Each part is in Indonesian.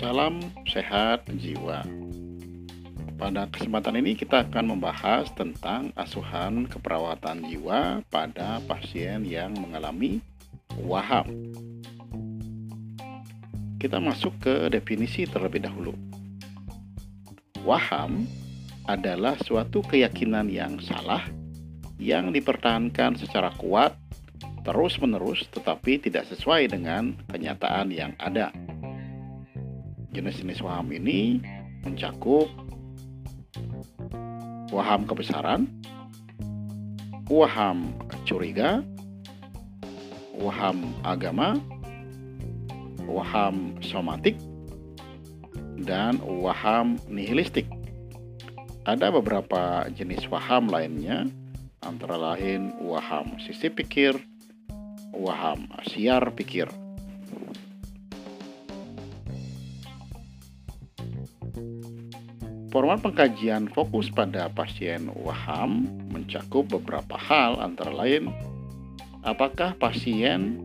Salam sehat jiwa. Pada kesempatan ini kita akan membahas tentang asuhan keperawatan jiwa pada pasien yang mengalami waham. Kita masuk ke definisi terlebih dahulu. Waham adalah suatu keyakinan yang salah yang dipertahankan secara kuat terus-menerus tetapi tidak sesuai dengan kenyataan yang ada. Jenis-jenis waham ini mencakup waham kebesaran, waham curiga, waham agama, waham somatik, dan waham nihilistik. Ada beberapa jenis waham lainnya, antara lain waham sisi pikir, waham siar pikir. Format pengkajian fokus pada pasien waham mencakup beberapa hal antara lain apakah pasien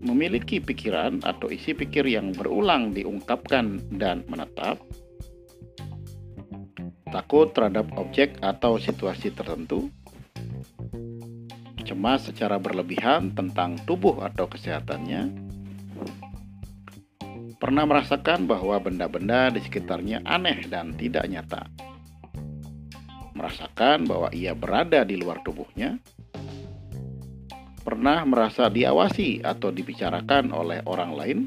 memiliki pikiran atau isi pikir yang berulang diungkapkan dan menetap, takut terhadap objek atau situasi tertentu, cemas secara berlebihan tentang tubuh atau kesehatannya, pernah merasakan bahwa benda-benda di sekitarnya aneh dan tidak nyata. Merasakan bahwa ia berada di luar tubuhnya. Pernah merasa diawasi atau dibicarakan oleh orang lain.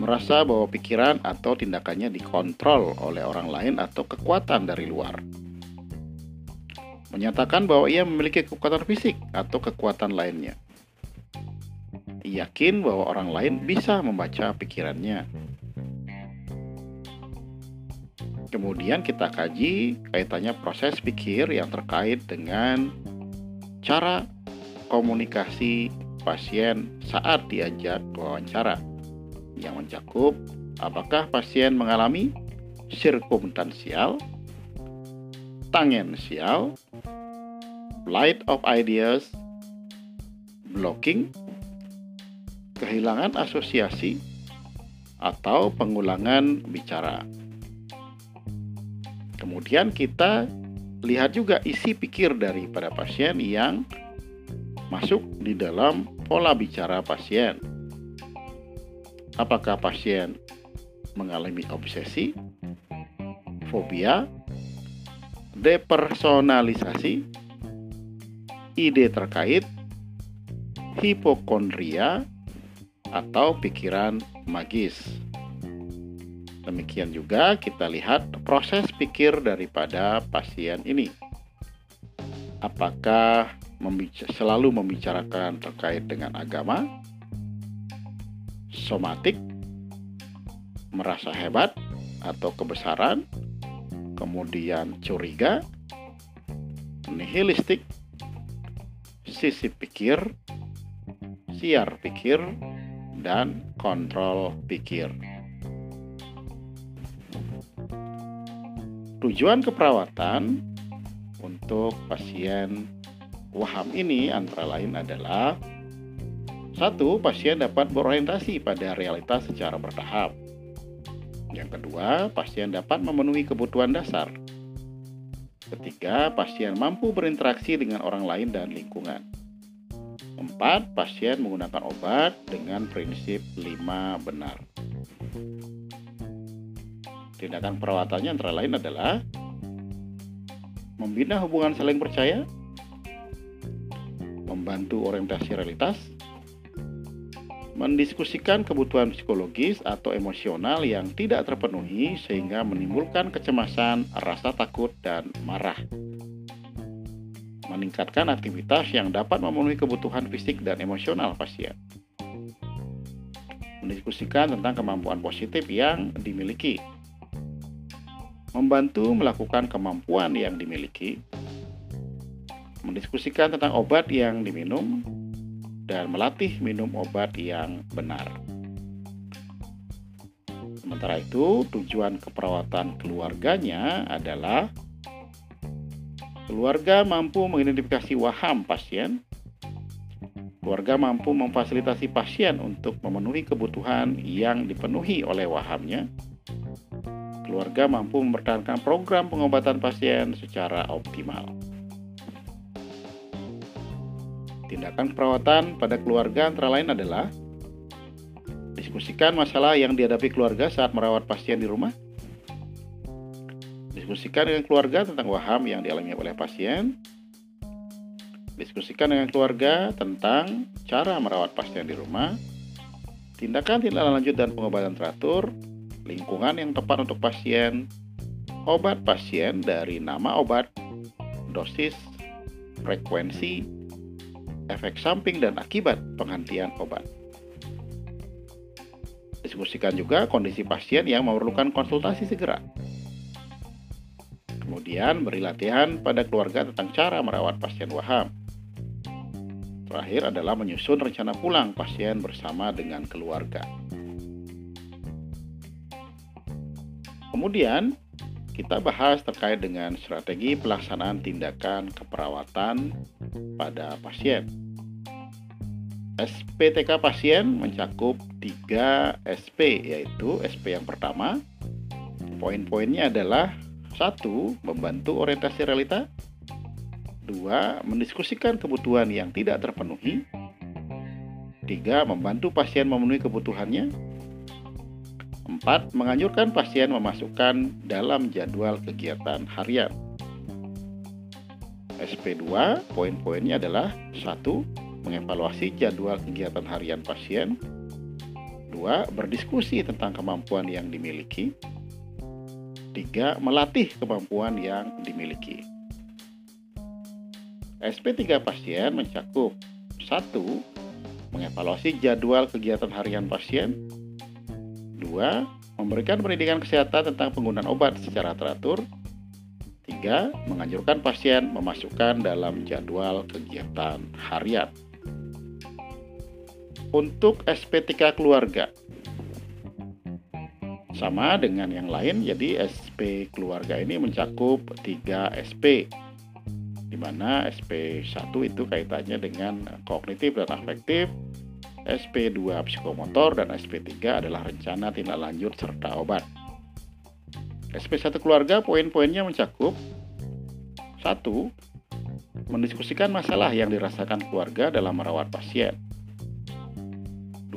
Merasa bahwa pikiran atau tindakannya dikontrol oleh orang lain atau kekuatan dari luar. Menyatakan bahwa ia memiliki kekuatan fisik atau kekuatan lainnya yakin bahwa orang lain bisa membaca pikirannya. Kemudian kita kaji kaitannya proses pikir yang terkait dengan cara komunikasi pasien saat diajak wawancara yang mencakup apakah pasien mengalami sirkumstansial, tangensial, flight of ideas, blocking, kehilangan asosiasi atau pengulangan bicara. Kemudian kita lihat juga isi pikir daripada pasien yang masuk di dalam pola bicara pasien. Apakah pasien mengalami obsesi, fobia, depersonalisasi, ide terkait, hipokondria, atau pikiran magis. Demikian juga kita lihat proses pikir daripada pasien ini. Apakah selalu membicarakan terkait dengan agama, somatik, merasa hebat atau kebesaran, kemudian curiga, nihilistik, sisi pikir, siar pikir, dan kontrol pikir. Tujuan keperawatan untuk pasien waham ini antara lain adalah satu, pasien dapat berorientasi pada realitas secara bertahap. Yang kedua, pasien dapat memenuhi kebutuhan dasar. Ketiga, pasien mampu berinteraksi dengan orang lain dan lingkungan. Empat, pasien menggunakan obat dengan prinsip lima benar. Tindakan perawatannya antara lain adalah membina hubungan saling percaya, membantu orientasi realitas, mendiskusikan kebutuhan psikologis atau emosional yang tidak terpenuhi sehingga menimbulkan kecemasan, rasa takut, dan marah meningkatkan aktivitas yang dapat memenuhi kebutuhan fisik dan emosional pasien. Mendiskusikan tentang kemampuan positif yang dimiliki. Membantu melakukan kemampuan yang dimiliki. Mendiskusikan tentang obat yang diminum dan melatih minum obat yang benar. Sementara itu, tujuan keperawatan keluarganya adalah Keluarga mampu mengidentifikasi waham pasien, keluarga mampu memfasilitasi pasien untuk memenuhi kebutuhan yang dipenuhi oleh wahamnya, keluarga mampu mempertahankan program pengobatan pasien secara optimal. Tindakan perawatan pada keluarga antara lain adalah diskusikan masalah yang dihadapi keluarga saat merawat pasien di rumah, diskusikan dengan keluarga tentang waham yang dialami oleh pasien, Diskusikan dengan keluarga tentang cara merawat pasien di rumah, tindakan tindak lanjut dan pengobatan teratur, lingkungan yang tepat untuk pasien, obat pasien dari nama obat, dosis, frekuensi, efek samping dan akibat penghentian obat. Diskusikan juga kondisi pasien yang memerlukan konsultasi segera. Kemudian beri latihan pada keluarga tentang cara merawat pasien waham. Terakhir adalah menyusun rencana pulang pasien bersama dengan keluarga. Kemudian, kita bahas terkait dengan strategi pelaksanaan tindakan keperawatan pada pasien. SPTK pasien mencakup 3 SP, yaitu SP yang pertama, poin-poinnya adalah satu, membantu orientasi realita, Dua, mendiskusikan kebutuhan yang tidak terpenuhi. Tiga, membantu pasien memenuhi kebutuhannya. Empat, menganjurkan pasien memasukkan dalam jadwal kegiatan harian. SP2, poin-poinnya adalah satu, mengevaluasi jadwal kegiatan harian pasien. Dua, berdiskusi tentang kemampuan yang dimiliki. Tiga, melatih kemampuan yang dimiliki. SP3 pasien mencakup 1. Mengevaluasi jadwal kegiatan harian pasien 2. Memberikan pendidikan kesehatan tentang penggunaan obat secara teratur 3. Menganjurkan pasien memasukkan dalam jadwal kegiatan harian Untuk SP3 keluarga sama dengan yang lain, jadi SP keluarga ini mencakup 3 SP di mana SP1 itu kaitannya dengan kognitif dan afektif, SP2 psikomotor, dan SP3 adalah rencana tindak lanjut serta obat. SP1 keluarga poin-poinnya mencakup 1. Mendiskusikan masalah yang dirasakan keluarga dalam merawat pasien.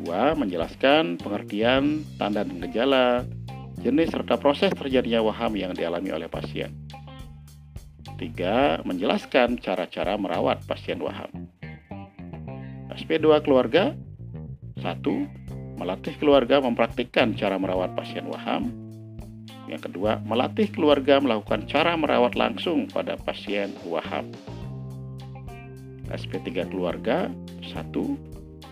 2. Menjelaskan pengertian, tanda dan gejala, jenis serta proses terjadinya waham yang dialami oleh pasien. Tiga, menjelaskan cara-cara merawat pasien waham. SP2 keluarga satu, melatih keluarga mempraktikkan cara merawat pasien waham. Yang kedua, melatih keluarga melakukan cara merawat langsung pada pasien waham. SP3 keluarga satu,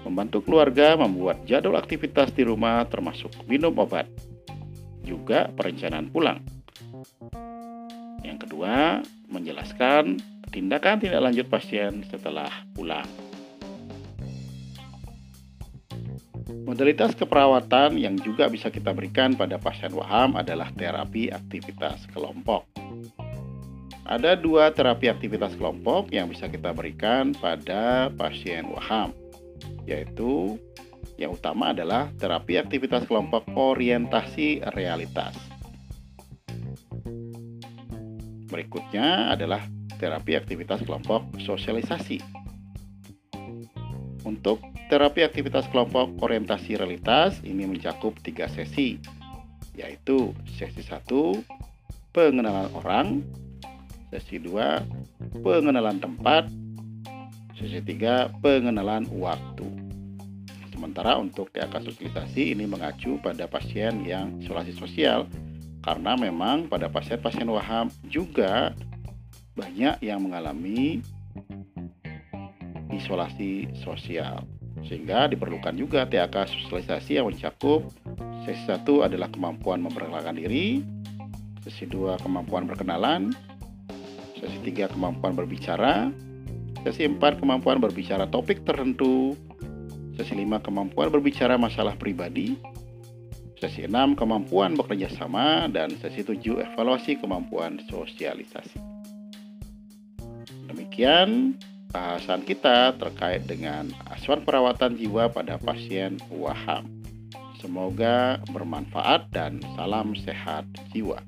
membantu keluarga membuat jadwal aktivitas di rumah termasuk minum obat, juga perencanaan pulang. Yang kedua, menjelaskan tindakan tindak lanjut pasien setelah pulang. Modalitas keperawatan yang juga bisa kita berikan pada pasien waham adalah terapi aktivitas kelompok. Ada dua terapi aktivitas kelompok yang bisa kita berikan pada pasien waham, yaitu yang utama adalah terapi aktivitas kelompok orientasi realitas. Berikutnya adalah terapi aktivitas kelompok sosialisasi. Untuk terapi aktivitas kelompok orientasi realitas ini mencakup tiga sesi, yaitu sesi 1 pengenalan orang, sesi 2 pengenalan tempat, sesi 3 pengenalan waktu. Sementara untuk TAK sosialisasi ini mengacu pada pasien yang isolasi sosial karena memang pada pasien-pasien waham juga banyak yang mengalami isolasi sosial sehingga diperlukan juga TAK sosialisasi yang mencakup sesi satu adalah kemampuan memperkenalkan diri sesi dua kemampuan berkenalan sesi tiga kemampuan berbicara sesi empat kemampuan berbicara topik tertentu sesi lima kemampuan berbicara masalah pribadi Sesi 6 kemampuan bekerja sama dan sesi 7 evaluasi kemampuan sosialisasi. Demikian bahasan kita terkait dengan asuhan perawatan jiwa pada pasien waham. Semoga bermanfaat dan salam sehat jiwa.